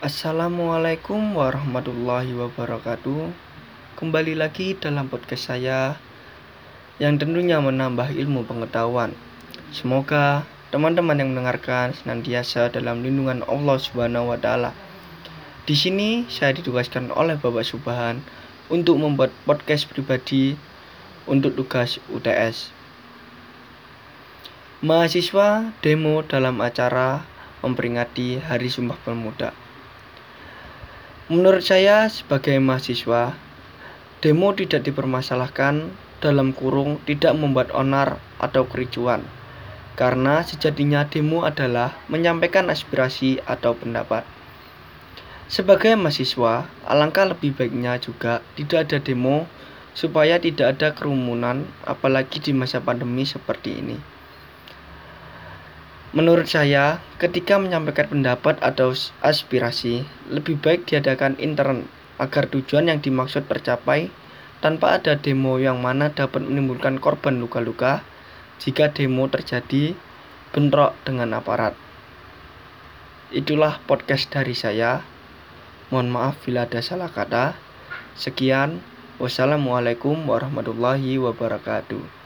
Assalamualaikum warahmatullahi wabarakatuh. Kembali lagi dalam podcast saya yang tentunya menambah ilmu pengetahuan. Semoga teman-teman yang mendengarkan senantiasa dalam lindungan Allah Subhanahu wa taala. Di sini saya ditugaskan oleh Bapak Subhan untuk membuat podcast pribadi untuk tugas UTS. Mahasiswa demo dalam acara memperingati Hari Sumpah Pemuda. Menurut saya sebagai mahasiswa, demo tidak dipermasalahkan dalam kurung tidak membuat onar atau kericuan. Karena sejatinya demo adalah menyampaikan aspirasi atau pendapat. Sebagai mahasiswa, alangkah lebih baiknya juga tidak ada demo supaya tidak ada kerumunan apalagi di masa pandemi seperti ini. Menurut saya, ketika menyampaikan pendapat atau aspirasi, lebih baik diadakan intern agar tujuan yang dimaksud tercapai tanpa ada demo yang mana dapat menimbulkan korban luka-luka jika demo terjadi bentrok dengan aparat. Itulah podcast dari saya. Mohon maaf bila ada salah kata. Sekian, wassalamualaikum warahmatullahi wabarakatuh.